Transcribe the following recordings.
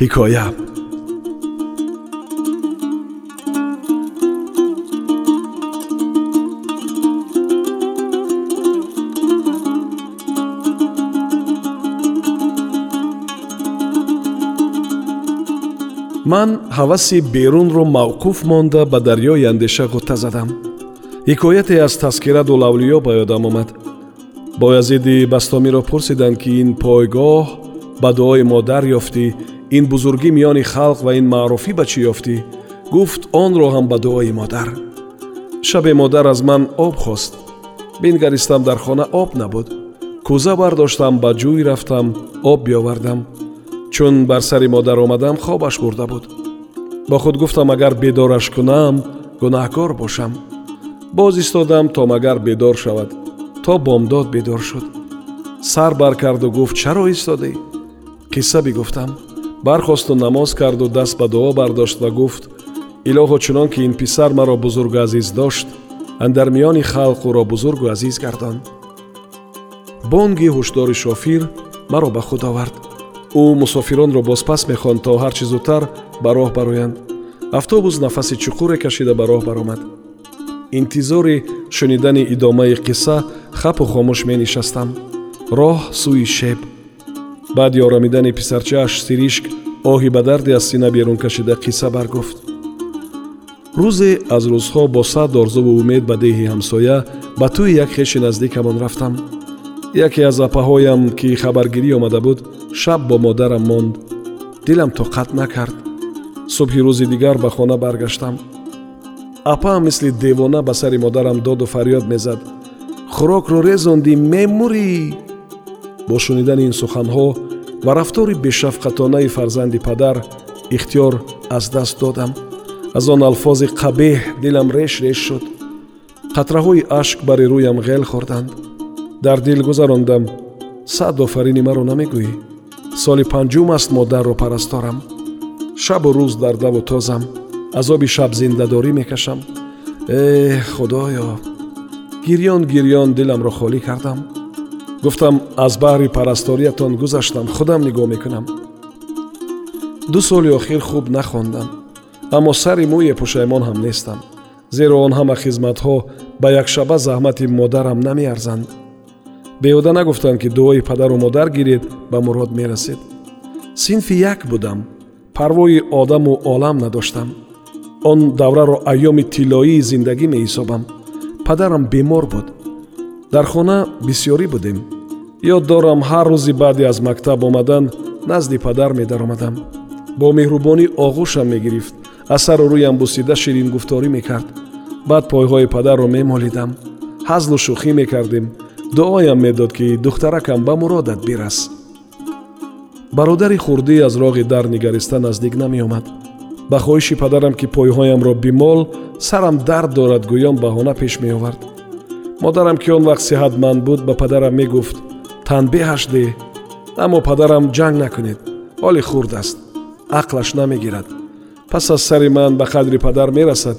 ҳикоя ман ҳаваси берунро мавқуф монда ба дарёи андеша ғутта задам. Ҳикояте аз таскирату лавлиё ба ёдам омад. Боязиди бастомиро пурсиданд ки ин пойгоҳ ба дуои модар ёфтӣ ин бузургӣ миёни халқ ва ин маъруфӣ ба чӣ ёфтӣ? гуфт онро ҳам ба дуои модар шабе модар аз ман об хост. Бингаристам дар хона об набуд. кӯза бардоштам ба ҷӯй рафтам об биёвардам чун бар сари модар омадам хобаш бурда буд. Бо худ гуфтам агар бедораш кунам гунаҳкор бошам. Боз истодам то магар бедор шавад то бомдод бедор шуд. Сар бар карду гуфт чаро истодӣ? Қисса бигуфтам бархосту намоз карду даст ба дуо бардошт ва гуфт илоҳо чунон ки ин писар маро бузургу азиз дошт андар миёни халқ ӯро бузургу азиз гардон бонги ҳушдори шофир маро ба худ овард. Ӯ мусофиронро бозпас мехонд то ҳар чӣ зудтар ба роҳ бароянд. Автобус нафаси чуқуре кашида ба роҳ баромад. Интизори шунидани идомаи қисса хапу хомӯш менишастам. Роҳ сӯи шеб баъди оромидани писарчааш сиришк оҳи ба дарде аз сина берун кашида қисса баргуфт. Рӯзе аз рӯзҳо бо сад орзуву умед ба деҳи ҳамсоя ба тӯи як хеши наздикамон рафтам. Яке аз апаҳоям ки хабаргирӣ омада буд шаб бо модарам монд. Дилам тоқат накард. Субҳи рӯзи дигар ба хона баргаштам. Апаам мисли девона ба сари модарам доду фарёд мезад. Хӯрокро резондӣ мемурӣ бо шунидани ин суханҳо ва рафтори бешафқатонаи фарзанди падар ихтиёр аз даст додам. Аз он алфози қабеҳ дилам реш реш шуд. Қатраҳои ашк бари рӯям ғел хӯрданд. Дар дил гузарондам сад офарини маро намегӯӣ. Соли панҷум аст модарро парасторам шабу рӯз дар даву тозам. Азоби шабзиндадорӣ мекашам. Э худоё гирьён гирьён диламро холӣ кардам гуфтам аз баҳри парасториятон гузаштам худам нигоҳ мекунам ду соли охир хуб нахондам аммо сари мӯе пушаймон ҳам нестам зеро он ҳама хизматҳо ба якшаба заҳмати модарам намеарзанд беҳуда нагуфтанд ки дуои падару модар гиред ба мурод мерасед синфи як будам парвои одаму олам надоштам он давраро айёми тиллоии зиндагӣ меҳисобам падарам бемор буд дар хона бисьёрӣ будем ёд дорам ҳар рӯзи баъде аз мактаб омадан назди падар медаромадам. Бо меҳрубонӣ оғӯшам мегирифт аз сару рӯям бусида ширингуфторӣ мекард. Баъд пойҳои падарро мемолидам. Ҳазлу шӯхӣ мекардем. Дуоям медод ки духтаракам ба муродат бирас. Бародари хурдӣ аз роғи дар нигариста наздик намеомад. Ба хоҳиши падарам ки пойҳоямро бимол сарам дард дорад гӯён баҳона пеш меовард. Модарам ки он вақт сиҳатманд буд ба падарам мегуфт танбеҳаш деҳ аммо падарам ҷанг накунед ҳоли хурд аст ақлаш намегирад. Пас аз сари ман ба қадри падар мерасад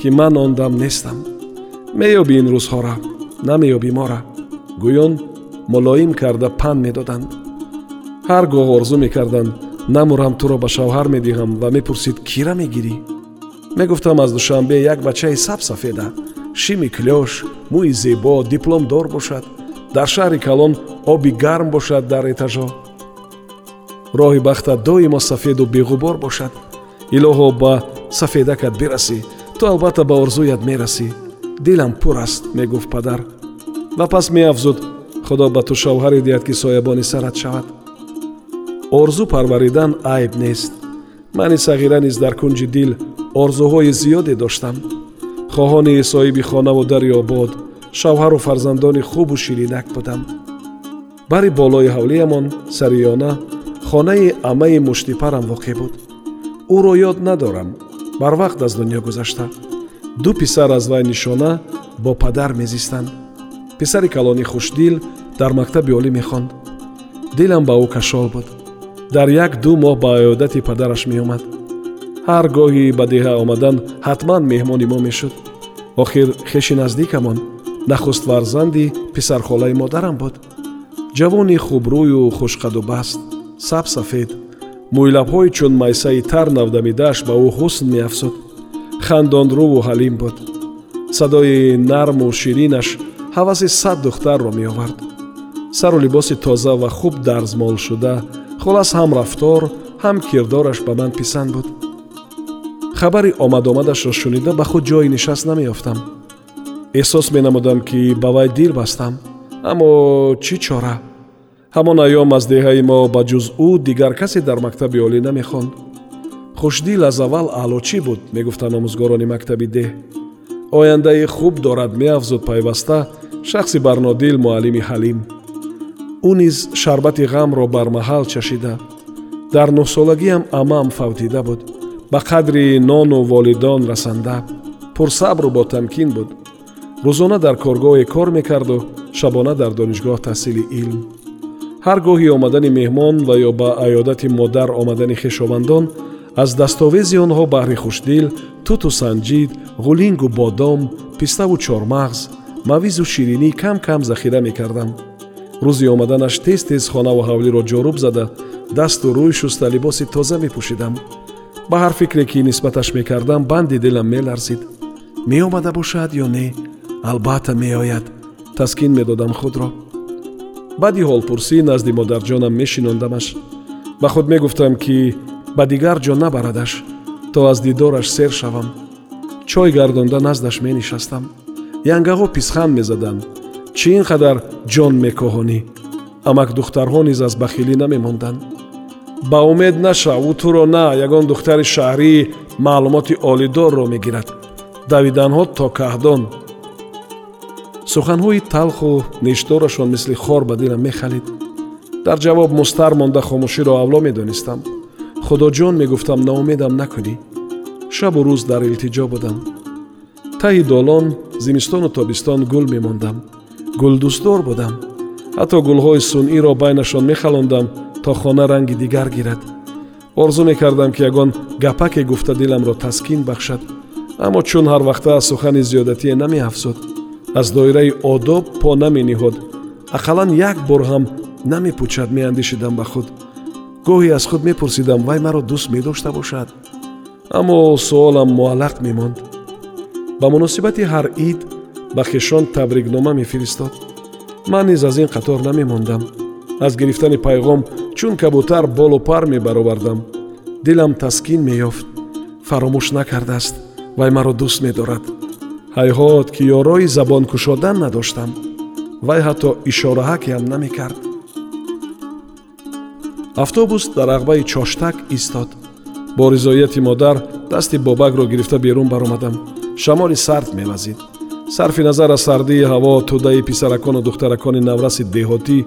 ки ман он дам нестам. Меёбӣ ин рӯзҳоро намеёбӣ мора. Гӯён мулоим карда панд медоданд. Ҳар гоҳ орзу мекарданд намурам туро ба шавҳар медиҳам ва мепурсид кира мегирӣ? Мегуфтам аз душанбе як бачаи сабсафеда. Шими клёш мӯи зебо дипломдор бошад. Дар шаҳри калон оби гарм бошад дар этажо. Роҳи бахтат доимо сафеду беғубор бошад. Илоҳо ба сафедакат бирасӣ ту албатта ба орзуят мерасӣ. Дилам пур аст мегуфт падар. Ва пас меафзуд худо ба ту шавҳаре диҳад ки соябони сарат шавад. Орзу парваридан айб нест. Мани сағира низ дар кунҷи дил орзуҳои зиёде доштам. Хоҳони соҳиби хонаву дари обод шавҳару фарзандони хубу ширинак будам бари болои ҳавлиямон сариёна хонаи амаи муштипарам воқеъ буд. Ӯро ёд надорам. Барвақт аз дунё гузашта. Ду писар аз вай нишона бо падар мезистанд писари калони хушдил дар мактаби олӣ мехонд. Дилам ба ӯ кашол буд. Дар як ду моҳ ба аёдати падараш меомад. Ҳар гоҳи ба деҳа омадан ҳатман меҳмони мо мешуд. Охир хеши наздикамон нахустварзанди писархолаи модарам буд ҷавони хубрӯю хушқаду баст сабсафед мӯйлабҳои чун майсаи тар навдамидааш ба ӯ ҳусн меафзуд. Хандонрӯву ҳалим буд. Садои нарму ширинаш ҳаваси сад духтарро меовард. Сару либоси тоза ва хуб дарзмолшуда холас ҳам рафтор ҳам кирдораш ба ман писанд буд. Хабари омадомадашро шунида ба худ ҷои нишаст намеёфтам. Эҳсос менамудам ки ба вай дил бастам аммо чӣ чора? Ҳамон айём аз деҳаи мо ба ҷуз ӯ дигар касе дар мактаби олӣ намехонд. Хушдил аз аввал аълочӣ буд? Мегуфтанд омӯзгорони мактаби деҳ. Ояндаи хуб дорад меафзуд пайваста шахси барнодил муаллими ҳалим. Ӯ низ шарбати ғамро бармаҳал чашида. Дар нӯҳсолагиам амаам фавтида буд. Ба қадри нону волидон расанда. Пурсабру ботамкин буд. Рӯзона дар коргоҳе кор мекарду шабона дар донишгоҳ таҳсили илм. Ҳар гоҳи омадани меҳмон ва ё ба аёдати модар омадани хешовандон аз дастовези онҳо баҳри хушдил туту санҷид ғулингу бодом пиставу чормағз мавизу ширинӣ кам кам захира мекардам. Рӯзи омаданаш тез тез хонаву ҳавлиро ҷоруб зада дасту рӯй шуста либоси тоза мепӯшидам. Ба ҳар фикре ки нисбаташ мекардам банди дилам меларзид. Меомада бошад ё не? Албатта меояд таскин медодам худро. Баъди ҳолпурсӣ назди модарҷонам мешинондамаш. Ба худ мегуфтам ки ба дигар ҷо набарадаш то аз дидораш сер шавам. Чой гардонда наздаш менишастам. Янгаҳо писханд мезаданд. Чӣ ин қадар ҷон мекоҳонӣ? Амак духтарҳо низ аз бахилӣ намемонданд. Ба умед нашав ӯ туро на ягон духтари шаҳрии маълумоти олидорро мегирад. Давиданҳо то каҳдон суханҳои талху нешдорашон мисли хор ба дилам мехалид дар ҷавоб мустар монда хомӯширо авло медонистам худоҷон мегуфтам ноумедам накунӣ шабу рӯз дар илтиҷо будам таҳи долон зимистону тобистон гул мемондам гулдӯстдор будам ҳатто гулҳои сунъиро байнашон мехалондам то хона ранги дигар гирад орзу мекардам ки ягон гапаке гуфта диламро таскин бахшад аммо чун ҳарвақта сухани зиёдатие намеафзуд аз доираи одоб по намениҳод. Ақаллан як бор ҳам намепӯчад меандешидам ба худ. Гоҳе аз худ мепурсидам вай маро дӯст медошта бошад? Аммо суолам муаллақ мемонд. Ба муносибати ҳар ид ба хешон табрикнома мефиристод. Ман низ аз ин қатор намемондам. Аз гирифтани пайғом чун кабутар болу пар мебаровардам. Дилам таскин меёфт. Фаромӯш накардааст. Вай маро дӯст медорад ҳайҳот ки ёрои забон кушодан надоштам вай ҳатто ишораҳакеам намекард. Автобус дар ағбаи чоштак истод. Бо ризояти модар дасти бобакро гирифта берун баромадам. Шамоли сард мевазид сарфи назар аз сардии ҳаво тӯдаи писаракону духтаракони навраси деҳотӣ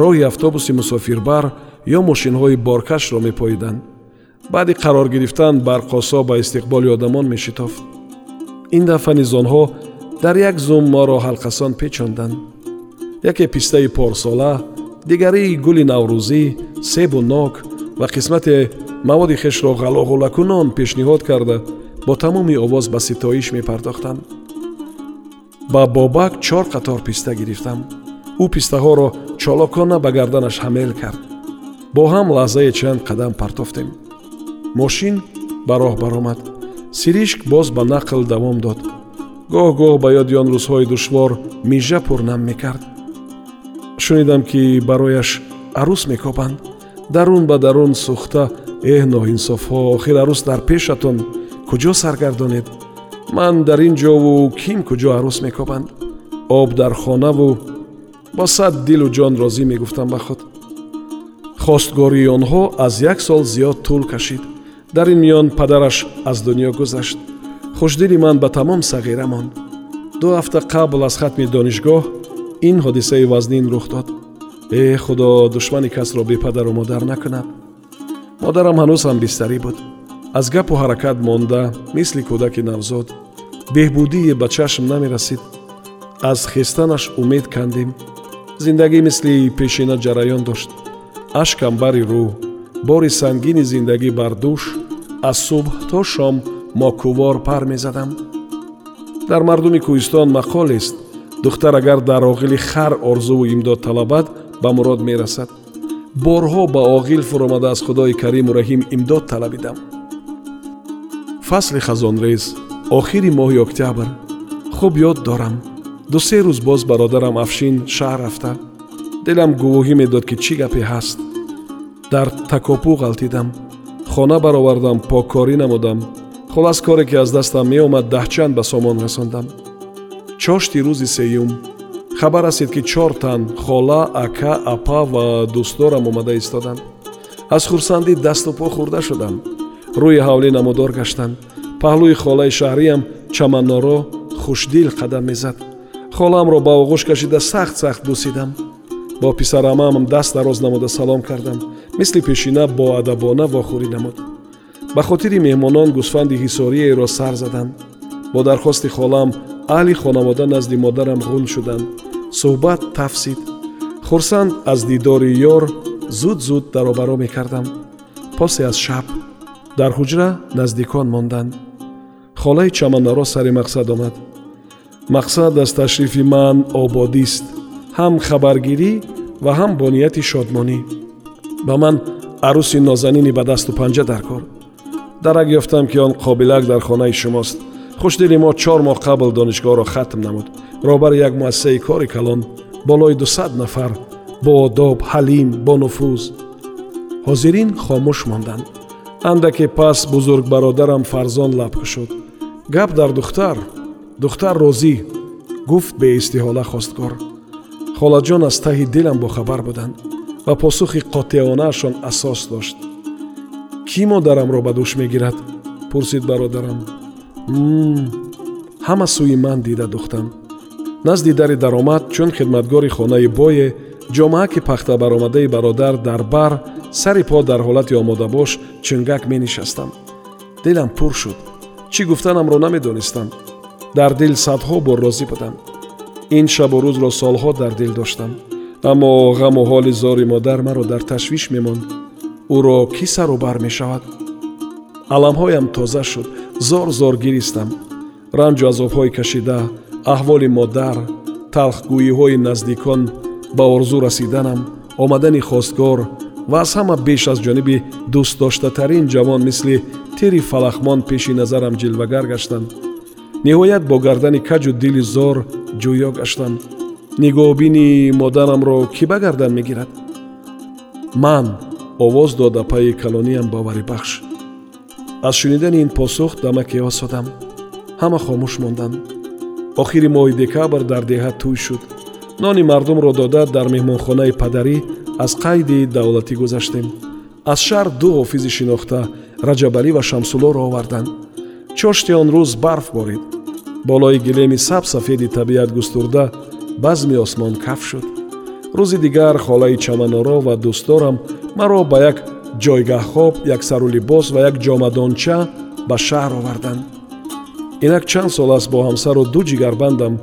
роҳи автобуси мусофирбар ё мошинҳои боркашро мепоиданд. Баъди қарор гирифтан барқосо ба истиқболи одамон мешитофт ин дафъа низ онҳо дар як зум моро ҳалқасон печонданд. Яке пистаи порсола дигарии гули наврӯзӣ себу нок ва қисмате маводи хешро ғалоғулакунон пешниҳод карда бо тамоми овоз ба ситоиш мепардохтанд ба бобак чор қатор писта гирифтам. Ӯ пистаҳоро чолокона ба гарданаш ҳамел кард. Бо ҳам лаҳзае чанд қадам партофтем. Мошин ба роҳ баромад сиришк боз ба нақл давом дод. Гоҳ-гоҳ ба ёди он рӯзҳои душвор мижа пурнам мекард. Шунидам ки барояш арӯс мекобанд дарун ба дарун сӯхта эҳ ноинсофҳо охир арӯс дар пешатон куҷо саргардонед? Ман дар ин ҷову ким куҷо арӯс мекобанд об дар хонаву бо сад дилу ҷон розӣ мегуфтам ба худ хостгории онҳо аз як сол зиёд тӯл кашид дар ин миён падараш аз дунё гузашт. Хушдили ман ба тамом сағира монд. Ду ҳафта қабл аз хатми донишгоҳ ин ҳодисаи вазнин рух дод. Э худо душмани касро бепадару модар накунад. Модарам ҳанӯз ҳам бистарӣ буд. Аз гапу ҳаракат монда мисли кӯдаки навзод. Беҳбудие ба чашм намерасид. Аз хестанаш умед кандем. Зиндагӣ мисли пешина ҷараён дошт. Ашкам бари рӯ. Бори сангини зиндагӣ бар дӯш аз субҳ то шом мокувор пар мезадам. Дар мардуми кӯҳистон мақолест духтар агар дар оғили хар орзуву имдод талабад ба мурод мерасад. Борҳо ба оғил фуромада аз худои кариму раҳим имдод талабидам. Фасли хазонрез охири моҳи октябр. Хуб ёд дорам. Дусе рӯз боз бародарам афшин шаҳр рафта. Дилам гувоҳӣ медод ки чӣ гапе ҳаст. Дар такопӯ ғалтидам хона баровардам поккорӣ намудам. Хулас коре ки аз дастам меомад даҳчанд ба сомон расондам. Чошти рӯзи сеюм. Хабар расид ки чор тан хола ака апа ва дӯстдорам омада истоданд. Аз хурсандӣ дасту по хӯрда шудам. Рӯи ҳавлӣ намудор гаштанд паҳлӯи холаи шаҳриам чаманноро хушдил қадам мезад. Холаамро ба оғӯш кашида сахт сахт бусидам бо писарамаам даст дароз намуда салом кардам. Мисли пешина боадабона вохӯрӣ намуд. Ба хотири меҳмонон гусфанди ҳисориеро сар заданд. Бо дархости холаам аҳли хонавода назди модарам ғун шуданд. Суҳбат тафсид. Хурсанд аз дидори ёр зуд зуд даробаро мекардам. Посе аз шаб. Дар ҳуҷра наздикон монданд. Холаи чаманнаро сари мақсад омад. Мақсад аз ташрифи ман ободист ҳам хабаргирӣ ва ҳам бо нияти шодмонӣ ба ман арӯси нозанини ба дасту панҷа дар кор дарак ёфтам ки он қобилак дар хонаи шумост хушдили мо чор моҳ қабл донишгоҳро хатм намуд роҳбари як муассисаи кори калон болои дусад нафар бо одоб ҳалим бо нуфуз ҳозирин хомӯш монданд андаке пас бузургбародарам фарзон лаб кушуд гап дар духтар духтар розӣ гуфт беистиҳола хостгор холаҷон аз таҳи дилам бохабар буданд ва посухи қотеонаашон асос дошт. Кӣ модарамро ба дӯш мегирад пурсид бародарам. Ҳама сӯи ман дида духтам. Назди дари даромад чун хидматгори хонаи бое ҷомаъаки пахта баромадаи бародар дар бар сари по дар ҳолати омодабош чунгак менишастам. Дилам пур шуд. Чӣ гуфтанамро намедонистам. Дар дил садҳо бор розӣ будам ин шабу рӯзро солҳо дар дил доштам. Аммо ғаму ҳоли зори модар маро дар ташвиш мемонд. Ӯро кӣ сарубар мешавад? Аламҳоям тоза шуд. Зор зор гиристам. Ранҷу азобҳои кашида аҳволи модар талхгӯиҳои наздикон ба орзу расиданам омадани хостгор ва аз ҳама беш аз ҷониби дӯстдоштатарин ҷавон мисли тири фалахмон пеши назарам ҷилвагар гаштанд ниҳоят бо гардани каҷу дили зор ҷӯё гаштам нигоҳбини модарамро кӣ ба гардан мегирад? Ман овоз дода пайи калониям боварибахш аз шунидани ин посух дамаке осодам? Ҳама хомӯш монданд охири моҳи декабр дар деҳа тӯй шуд. Нони мардумро дода дар меҳмонхонаи падарӣ аз қайди давлатӣ гузаштем. Аз шаҳр ду ҳофизи шинохта раҷабалӣ ва шамсуллоро оварданд. Чошти он рӯз барф борид болои гилеми сабсафеди табиат густурда базми осмон каф шуд. Рӯзи дигар холаи чаманоро ва дӯстдорам маро ба як ҷойгаҳхоб як сару либос ва як ҷомадонча ба шаҳр оварданд. Инак чанд сол аст бо ҳамсару ду ҷигарбандам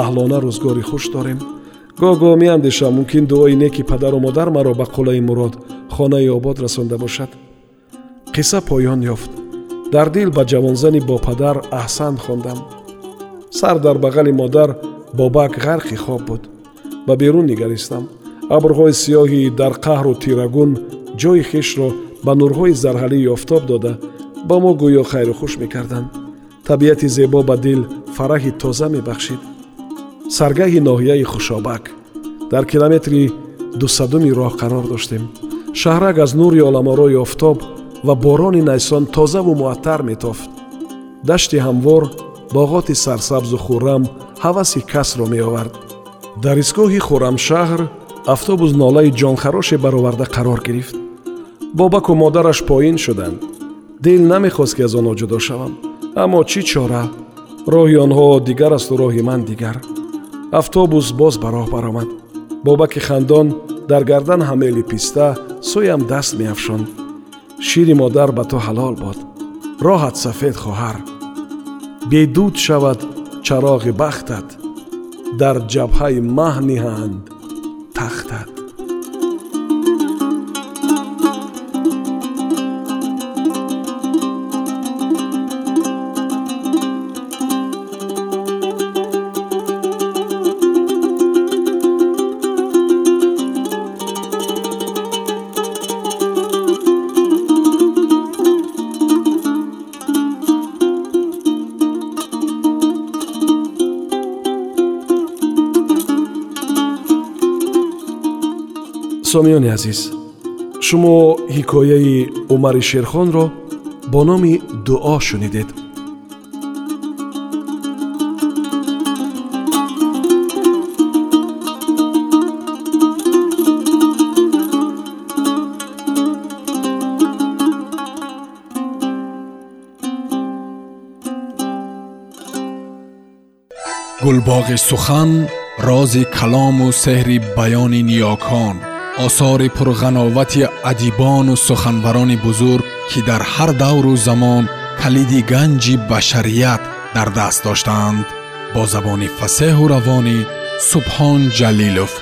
аҳлона рӯзгори хуш дорем. Гоҳ-гоҳ меандешам мумкин дуои неки падару модар маро ба қулаи мурод хонаи обод расонда бошад. Қисса поён ёфт. Дар дил ба ҷавонзани бопадар аҳсан хондам сар дар бағали модар бобак ғарқи хоб буд. Ба берун нигаристам. Абрҳои сиёҳи дар қаҳру тирагун ҷои хешро ба нурҳои зарҳалии офтоб дода ба мо гӯё хайру хуш мекарданд. Табиати зебо ба дил фараҳи тоза мебахшид. Саргаҳи ноҳияи хушобак. Дар километри дусадуми роҳ қарор доштем. Шаҳрак аз нури оламорои офтоб ва борони найсон тозаву муаттар метофт. Дашти ҳамвор боғоти сарсабзу хуррам ҳаваси касро меовард. Дар истгоҳи хуррамшаҳр автобус нолаи ҷонхароше бароварда қарор гирифт. Бобаку модараш поин шуданд. Дил намехост ки аз онҳо ҷудо шавам. Аммо чӣ чора? Роҳи онҳо дигар асту роҳи ман дигар. Автобус боз ба роҳ баромад. Бобаки хандон дар гардан ҳамели писта сӯям даст меафшонд шири модар ба ту ҳалол бод роҳат сафед хоҳар бедуд шавад чароғи бахтат дар ҷабҳаи маҳ ниҳанд тахтат сомиёни азиз шумо ҳикояи умари шерхонро бо номи дуо шунидед гулбоғи сухан рози калому сеҳри баёни ниёкон осори пурғановати адибону суханбарони бузург ки дар ҳар давру замон калиди ганҷи башарият дар даст доштаанд. Бо забони фасеҳу равонӣ субҳон ҷалилов